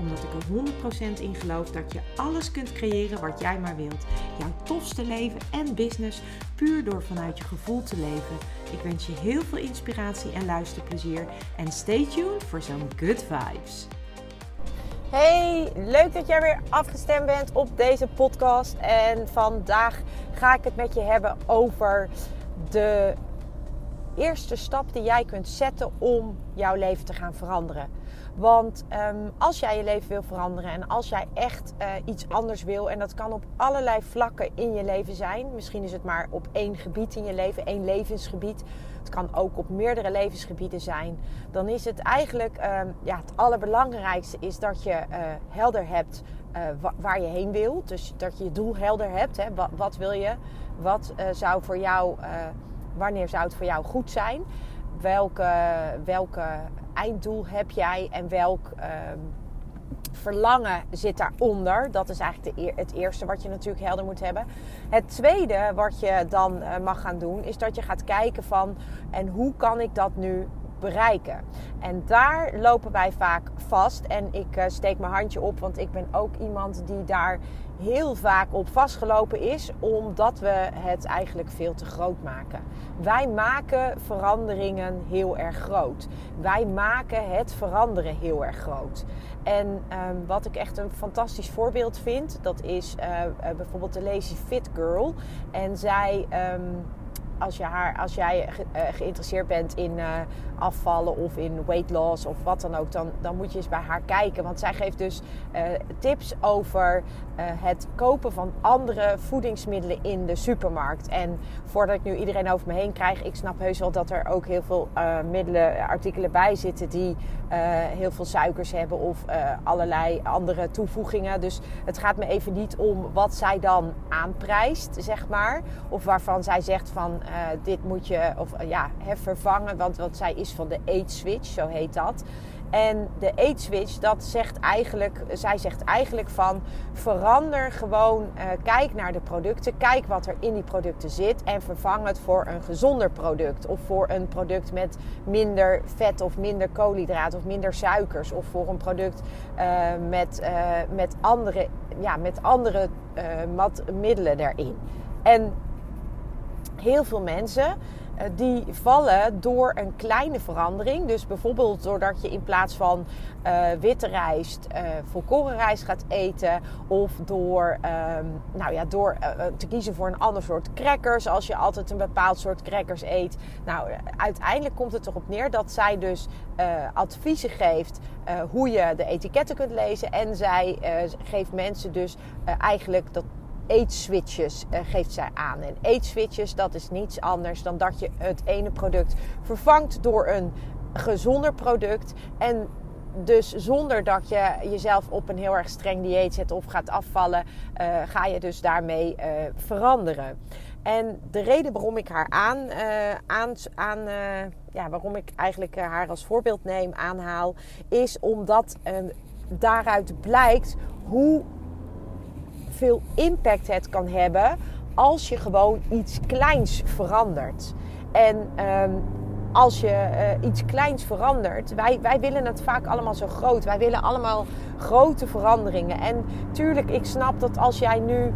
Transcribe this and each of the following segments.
Omdat ik er 100% in geloof dat je alles kunt creëren wat jij maar wilt. Jouw tofste leven en business puur door vanuit je gevoel te leven. Ik wens je heel veel inspiratie en luisterplezier. En stay tuned voor zo'n good vibes. Hey, leuk dat jij weer afgestemd bent op deze podcast. En vandaag ga ik het met je hebben over de eerste stap die jij kunt zetten om jouw leven te gaan veranderen. Want ehm, als jij je leven wil veranderen en als jij echt uh, iets anders wil, en dat kan op allerlei vlakken in je leven zijn. Misschien is het maar op één gebied in je leven, één levensgebied. Het kan ook op meerdere levensgebieden zijn. Dan is het eigenlijk um, ja, het allerbelangrijkste is dat je uh, helder hebt uh, waar je heen wil. Dus dat je je doel helder hebt. Hè. Wat, wat wil je? Wat zou voor jou, wanneer zou het voor jou goed zijn? Welke, welke einddoel heb jij en welk uh, verlangen zit daaronder? Dat is eigenlijk de, het eerste wat je natuurlijk helder moet hebben. Het tweede wat je dan uh, mag gaan doen, is dat je gaat kijken van en hoe kan ik dat nu bereiken. En daar lopen wij vaak vast. En ik uh, steek mijn handje op, want ik ben ook iemand die daar heel vaak op vastgelopen is, omdat we het eigenlijk veel te groot maken. Wij maken veranderingen heel erg groot. Wij maken het veranderen heel erg groot. En um, wat ik echt een fantastisch voorbeeld vind, dat is uh, uh, bijvoorbeeld de Lazy Fit Girl. En zij. Um, als, je haar, als jij ge, uh, geïnteresseerd bent in uh, afvallen of in weight loss of wat dan ook, dan, dan moet je eens bij haar kijken. Want zij geeft dus tips over het kopen van andere voedingsmiddelen in de supermarkt. En voordat ik nu iedereen over me heen krijg, ik snap heus wel dat er ook heel veel middelen, artikelen bij zitten die heel veel suikers hebben of allerlei andere toevoegingen. Dus het gaat me even niet om wat zij dan aanprijst, zeg maar. Of waarvan zij zegt van uh, dit moet je of, uh, ja, vervangen. Want, want zij is van de Age Switch, zo heet dat. En de Age Switch, dat zegt eigenlijk, zij zegt eigenlijk van verander gewoon, uh, kijk naar de producten, kijk wat er in die producten zit en vervang het voor een gezonder product. Of voor een product met minder vet of minder koolhydraten of minder suikers. Of voor een product met, met andere, ja, met andere middelen erin. En heel veel mensen die vallen door een kleine verandering. Dus bijvoorbeeld doordat je in plaats van uh, witte rijst uh, volkoren rijst gaat eten. Of door, um, nou ja, door te kiezen voor een ander soort crackers. Als je altijd een bepaald soort crackers eet. Nou, uiteindelijk komt het erop neer dat zij dus adviezen geeft hoe je de etiketten kunt lezen. En zij geeft mensen dus eigenlijk dat eetswitches uh, geeft zij aan. En eetswitches, dat is niets anders dan dat je het ene product vervangt door een gezonder product. En dus zonder dat je jezelf op een heel erg streng dieet zet of gaat afvallen, uh, ga je dus daarmee uh, veranderen. En de reden waarom ik haar aan, aan, aan ja, waarom ik eigenlijk haar als voorbeeld neem, aanhaal, is omdat daaruit blijkt hoe veel impact het kan hebben als je gewoon iets kleins verandert. En um, als je uh, iets kleins verandert, wij, wij willen het vaak allemaal zo groot. Wij willen allemaal grote veranderingen. En tuurlijk, ik snap dat als jij nu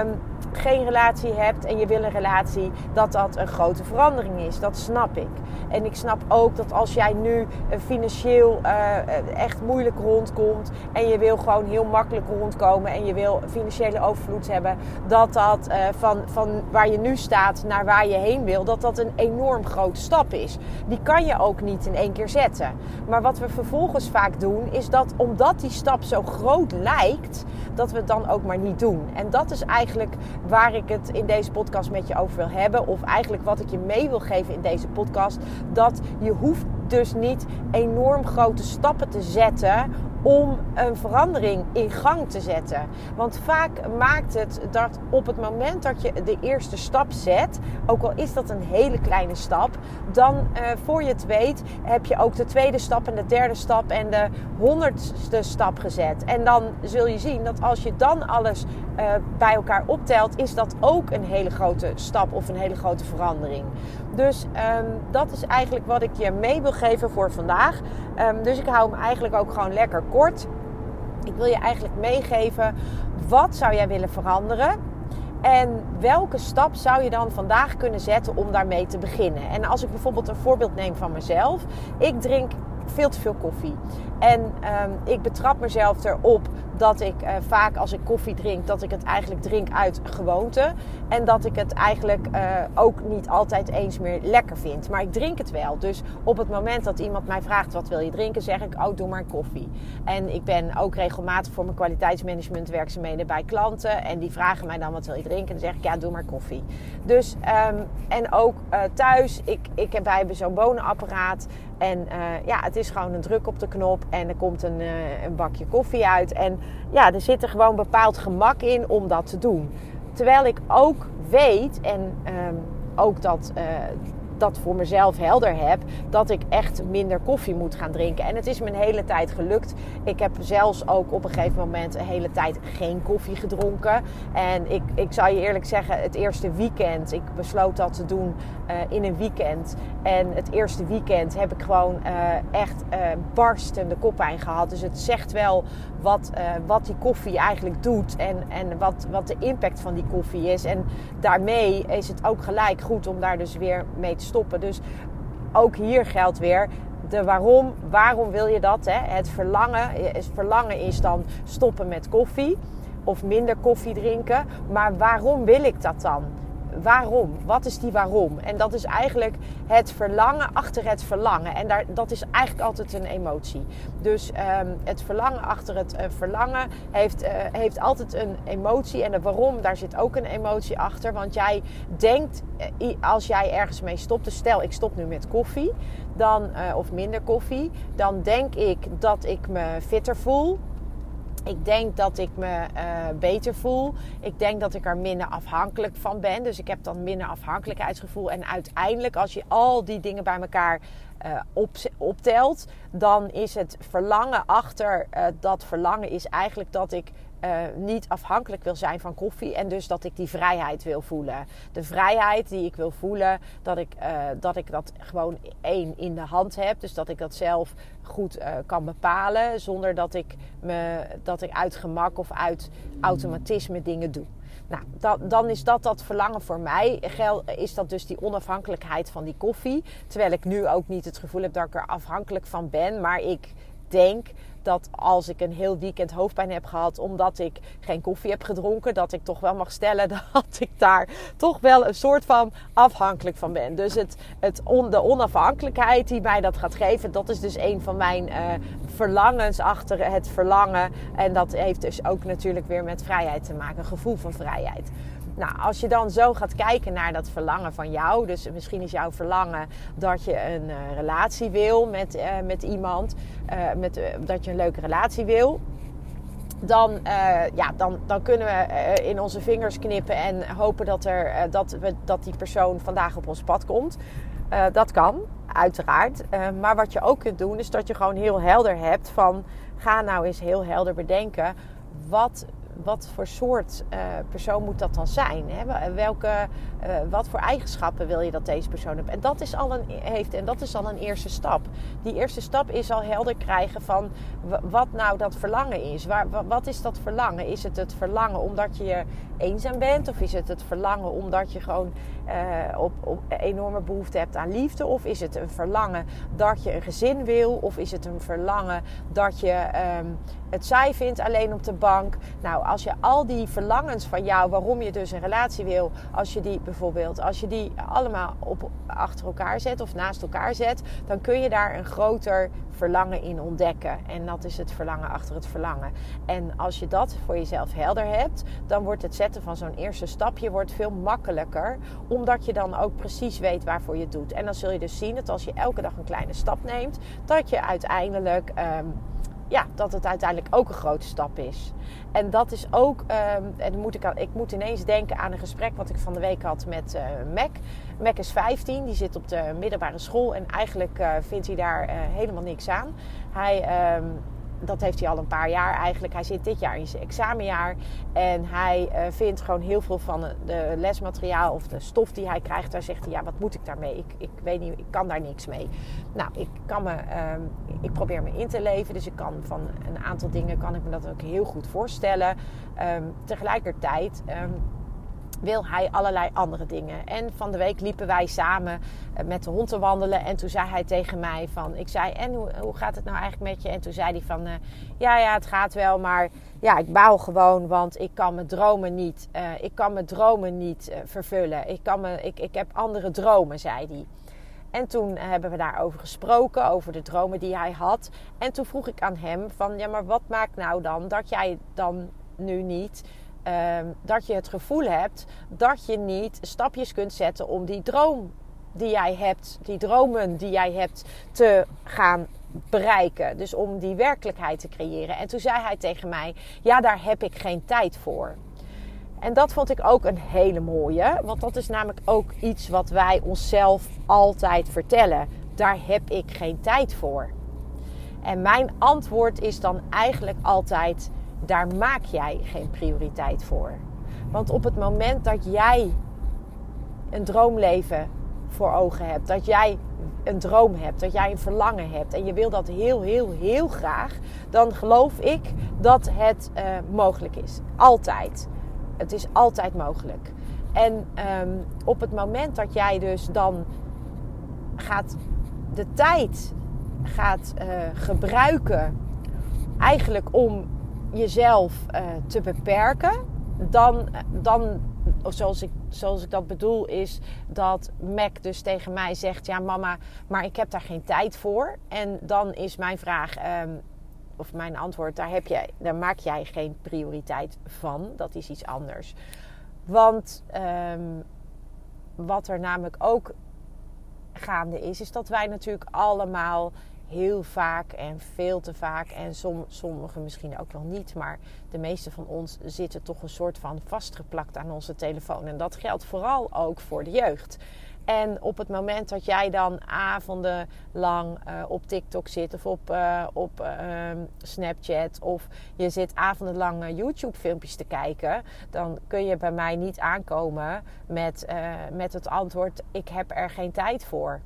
um, geen relatie hebt en je wil een relatie, dat dat een grote verandering is. Dat snap ik. En ik snap ook dat als jij nu financieel uh, echt moeilijk rondkomt en je wil gewoon heel makkelijk rondkomen en je wil financiële overvloed hebben, dat dat uh, van, van waar je nu staat naar waar je heen wil, dat dat een enorm grote stap is. Die kan je ook niet in één keer zetten. Maar wat we vervolgens vaak doen, is dat omdat die stap zo groot lijkt, dat we het dan ook maar niet doen. En dat is eigenlijk waar ik het in deze podcast met je over wil hebben. Of eigenlijk wat ik je mee wil geven in deze podcast. Dat je hoeft dus niet enorm grote stappen te zetten om een verandering in gang te zetten. Want vaak maakt het dat op het moment dat je de eerste stap zet, ook al is dat een hele kleine stap, dan uh, voor je het weet heb je ook de tweede stap en de derde stap en de honderdste stap gezet. En dan zul je zien dat als je dan alles uh, bij elkaar optelt, is dat ook een hele grote stap of een hele grote verandering. Dus um, dat is eigenlijk wat ik je mee wil geven voor vandaag. Um, dus ik hou hem eigenlijk ook gewoon lekker kort. Ik wil je eigenlijk meegeven, wat zou jij willen veranderen? En welke stap zou je dan vandaag kunnen zetten om daarmee te beginnen? En als ik bijvoorbeeld een voorbeeld neem van mezelf. Ik drink veel te veel koffie. En um, ik betrap mezelf erop dat ik uh, vaak als ik koffie drink, dat ik het eigenlijk drink uit gewoonte. En dat ik het eigenlijk uh, ook niet altijd eens meer lekker vind. Maar ik drink het wel. Dus op het moment dat iemand mij vraagt wat wil je drinken, zeg ik, oh doe maar koffie. En ik ben ook regelmatig voor mijn kwaliteitsmanagement werkzaamheden bij klanten. En die vragen mij dan wat wil je drinken. En dan zeg ik, ja doe maar koffie. Dus, um, en ook uh, thuis, ik, ik heb, wij hebben zo'n bonenapparaat. En ja, het is gewoon een druk op de knop en er komt een, een bakje koffie uit. En ja, er zit er gewoon bepaald gemak in om dat te doen. Terwijl ik ook weet en um, ook dat, uh, dat voor mezelf helder heb, dat ik echt minder koffie moet gaan drinken. En het is me een hele tijd gelukt. Ik heb zelfs ook op een gegeven moment een hele tijd geen koffie gedronken. En ik, ik zal je eerlijk zeggen, het eerste weekend, ik besloot dat te doen uh, in een weekend. En het eerste weekend heb ik gewoon uh, echt uh, barstende koppijn gehad. Dus het zegt wel wat, wat die koffie eigenlijk doet en, en wat, wat de impact van die koffie is. En daarmee is het ook gelijk goed om daar dus weer mee te stoppen. Dus ook hier geldt weer de waarom. Waarom wil je dat? Hè? Het verlangen. Het verlangen is dan stoppen met koffie of minder koffie drinken. Maar waarom wil ik dat dan? Waarom? Wat is die waarom? En dat is eigenlijk het verlangen achter het verlangen. En daar, dat is eigenlijk altijd een emotie. Dus um, het verlangen achter het uh, verlangen heeft, uh, heeft altijd een emotie. En de waarom, daar zit ook een emotie achter. Want jij denkt, uh, als jij ergens mee stopt, dus stel ik stop nu met koffie, dan, of minder koffie, dan denk ik dat ik me fitter voel. Ik denk dat ik me uh, beter voel. Ik denk dat ik er minder afhankelijk van ben. Dus ik heb dan minder afhankelijkheidsgevoel. En uiteindelijk, als je al die dingen bij elkaar op, optelt, dan is het verlangen achter uh, dat verlangen is eigenlijk dat ik uh, niet afhankelijk wil zijn van koffie. En dus dat ik die vrijheid wil voelen. De vrijheid die ik wil voelen, dat ik, uh, dat, ik dat gewoon één in de hand heb. Dus dat ik dat zelf goed uh, kan bepalen. Zonder dat ik, me, dat ik uit gemak of uit automatisme dingen doe. Nou, dat, dan is dat dat verlangen voor mij. Is dat dus die onafhankelijkheid van die koffie. Terwijl ik nu ook niet het gevoel heb dat ik er afhankelijk van ben. Maar ik denk dat als ik een heel weekend hoofdpijn heb gehad omdat ik geen koffie heb gedronken, dat ik toch wel mag stellen dat ik daar toch wel een soort van afhankelijk van ben. Dus het, het on, de onafhankelijkheid die mij dat gaat geven, dat is dus een van mijn uh, verlangens achter het verlangen. En dat heeft dus ook natuurlijk weer met vrijheid te maken, gevoel van vrijheid. Nou, als je dan zo gaat kijken naar dat verlangen van jou, dus misschien is jouw verlangen dat je een uh, relatie wil met, uh, met iemand, uh, met, dat je een leuke relatie wil. Dan, ja, dan, dan kunnen we in onze vingers knippen en hopen dat, er, dat, we, dat die persoon vandaag op ons pad komt. dat kan, uiteraard. maar wat je ook kunt doen, is dat je gewoon heel helder hebt van... ga nou eens heel helder bedenken... wat wat voor soort uh, persoon moet dat dan zijn? Hè? Welke, uh, wat voor eigenschappen wil je dat deze persoon heeft? En dat is al een, heeft? En dat is al een eerste stap. Die eerste stap is al helder krijgen van wat nou dat verlangen is. Waar, wat is dat verlangen? Is het het verlangen omdat je eenzaam bent? Of is het het verlangen omdat je gewoon op, enorme behoefte hebt aan liefde? Of is het een verlangen dat je een gezin wil? Of is het een verlangen dat je um, het saai vindt alleen op de bank? Nou, als je al die verlangens van jou, waarom je dus een relatie wil, als je die bijvoorbeeld, als je die allemaal op, achter elkaar zet of naast elkaar zet, dan kun je daar een groter verlangen in ontdekken. En dat is het verlangen achter het verlangen. En als je dat voor jezelf helder hebt, dan wordt het zetten van zo'n eerste stapje wordt veel makkelijker. Omdat je dan ook precies weet waarvoor je het doet. En dan zul je dus zien dat als je elke dag een kleine stap neemt, dat je uiteindelijk. Um, ja, dat het uiteindelijk ook een grote stap is. En dat is ook, ehm, en moet ik, ik moet ineens denken aan een gesprek wat ik van de week had met uh, Mac. Mac is 15, die zit op de middelbare school en eigenlijk uh, vindt hij daar uh, helemaal niks aan. Hij ehm, dat heeft hij al een paar jaar eigenlijk. Hij zit dit jaar in zijn examenjaar. En hij uh, vindt gewoon heel veel van de lesmateriaal of de stof die hij krijgt. Daar zegt hij, ja, wat moet ik daarmee? Ik, ik weet niet, ik kan daar niks mee. Nou, ik, kan me, um, ik probeer me in te leven. Dus ik kan van een aantal dingen kan ik me dat ook heel goed voorstellen. Um, tegelijkertijd... Um, wil hij allerlei andere dingen. En van de week liepen wij samen eh, met de hond te wandelen. En toen zei hij tegen mij van... Ik zei, en hoe, hoe gaat het nou eigenlijk met je? En toen zei hij van... Uh, ja, ja, het gaat wel, maar ja, ik bouw gewoon. Want ik kan mijn dromen niet, uh, ik kan mijn dromen niet vervullen. Ik, kan me, ik, ik heb andere dromen, zei hij. En toen hebben we daarover gesproken, over de dromen die hij had. En toen vroeg ik aan hem van... Ja, maar wat maakt nou dan dat jij dan nu niet um, dat je het gevoel hebt dat je niet stapjes kunt zetten om die droom die jij hebt, die dromen die jij hebt, te gaan bereiken. Dus om die werkelijkheid te creëren. En toen zei hij tegen mij: Ja, daar heb ik geen tijd voor. En dat vond ik ook een hele mooie, want dat is namelijk ook iets wat wij onszelf altijd vertellen. Daar heb ik geen tijd voor. En mijn antwoord is dan eigenlijk altijd: daar maak jij geen prioriteit voor. Want op het moment dat jij een droomleven voor ogen hebt, dat jij een droom hebt, dat jij een verlangen hebt en je wil dat heel, heel, heel graag, dan geloof ik dat het uh, mogelijk is. Altijd. Het is altijd mogelijk. En um, op het moment dat jij dus dan gaat de tijd gaat uh, gebruiken, eigenlijk om jezelf uh, te beperken, dan, dan zoals, ik, zoals ik dat bedoel, is dat Mac dus tegen mij zegt: Ja, mama, maar ik heb daar geen tijd voor. En dan is mijn vraag. Um, of mijn antwoord, daar, heb je, daar maak jij geen prioriteit van. Dat is iets anders. Want um, wat er namelijk ook gaande is, is dat wij natuurlijk allemaal heel vaak en veel te vaak. En som, sommigen misschien ook wel niet. Maar de meeste van ons zitten toch een soort van vastgeplakt aan onze telefoon. En dat geldt vooral ook voor de jeugd. En op het moment dat jij dan avondenlang uh, op TikTok zit of op, uh, op uh, Snapchat of je zit avondenlang YouTube filmpjes te kijken, dan kun je bij mij niet aankomen met, met het antwoord: ik heb er geen tijd voor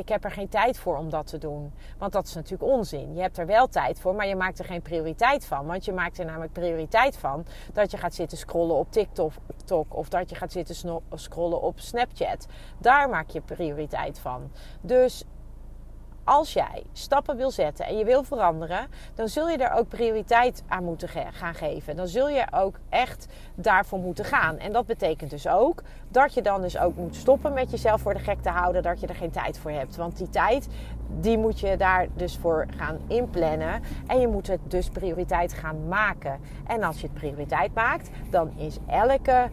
ik heb er geen tijd voor om dat te doen. Want dat is natuurlijk onzin. Je hebt er wel tijd voor, maar je maakt er geen prioriteit van. Want je maakt er namelijk prioriteit van dat je gaat zitten scrollen op TikTok of dat je gaat zitten scrollen op Snapchat. Daar maak je prioriteit van. Dus als jij stappen wil zetten en je wil veranderen, dan zul je er ook prioriteit aan moeten gaan geven. Dan zul je ook echt daarvoor moeten gaan. En dat betekent dus ook dat je dan dus ook moet stoppen met jezelf voor de gek te houden dat je er geen tijd voor hebt. Want die tijd, die moet je daar dus voor gaan inplannen. En je moet het dus prioriteit gaan maken. En als je het prioriteit maakt, dan is elke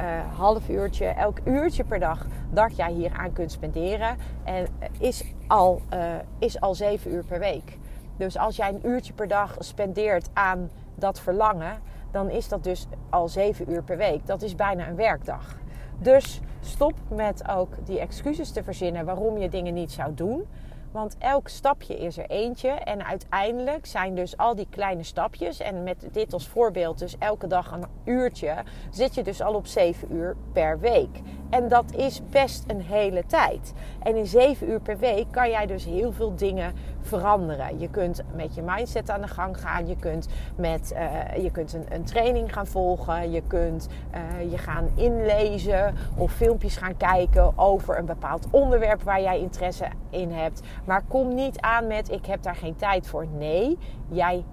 uh, half uurtje, elk uurtje per dag dat jij hier aan kunt spenderen. En eh, is al, uh, is al zeven uur per week. Dus als jij een uurtje per dag spendeert aan dat verlangen, dan is dat dus al zeven uur per week. Dat is bijna een werkdag. Dus stop met ook die excuses te verzinnen waarom je dingen niet zou doen. Want elk stapje is er eentje. En uiteindelijk zijn dus al die kleine stapjes. En met dit als voorbeeld, dus elke dag een uurtje. Zit je dus al op 7 uur per week. En dat is best een hele tijd. En in 7 uur per week kan jij dus heel veel dingen veranderen. Je kunt met je mindset aan de gang gaan. Je kunt, met, uh, je kunt een, een, training gaan volgen. Je kunt uh, je gaan inlezen of filmpjes gaan kijken over een bepaald onderwerp waar jij interesse in hebt. Maar kom niet aan met ik heb daar geen tijd voor. Nee, jij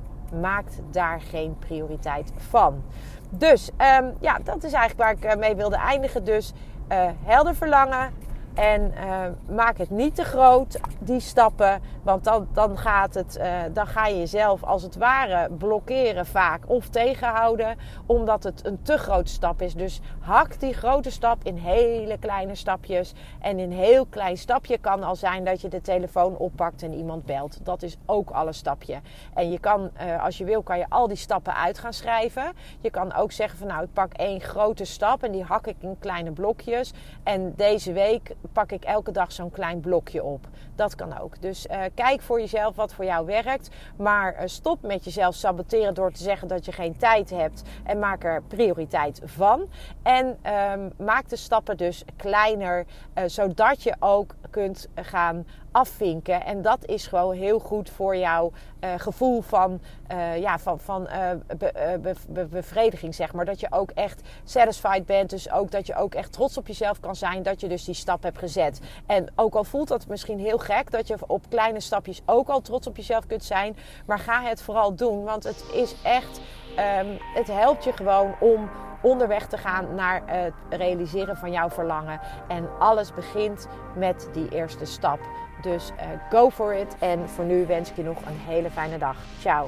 maakt daar geen prioriteit van. Dus um, ja, dat is eigenlijk waar ik mee wilde eindigen. Dus helder verlangen, En uh, maak het niet te groot, die stappen. Want dan, dan, gaat het, uh, dan ga je jezelf als het ware blokkeren vaak of tegenhouden. Omdat het een te grote stap is. Dus hak die grote stap in hele kleine stapjes. En in heel klein stapje kan al zijn dat je de telefoon oppakt en iemand belt. Dat is ook al een stapje. En je kan, uh, als je wil, kan je al die stappen uit gaan schrijven. Je kan ook zeggen van nou, ik pak één grote stap en die hak ik in kleine blokjes. En deze week pak ik elke dag zo'n klein blokje op. Dat kan ook. Dus uh, kijk voor jezelf wat voor jou werkt. Maar uh, stop met jezelf saboteren door te zeggen dat je geen tijd hebt. En maak er prioriteit van. En um, maak de stappen dus kleiner. Uh, zodat je ook kunt gaan afvinken. En dat is gewoon heel goed voor jouw uh, gevoel van, uh, ja, van, van be, bevrediging, zeg maar. Dat je ook echt satisfied bent. Dus ook dat je ook echt trots op jezelf kan zijn dat je dus die stap hebt gezet. En ook al voelt dat misschien heel gek, dat je op kleine stapjes ook al trots op jezelf kunt zijn. Maar ga het vooral doen, want het is echt, um, het helpt je gewoon om onderweg te gaan naar het realiseren van jouw verlangen. En alles begint met die eerste stap. Dus uh, go for it. En voor nu wens ik je nog een hele fijne dag. Ciao.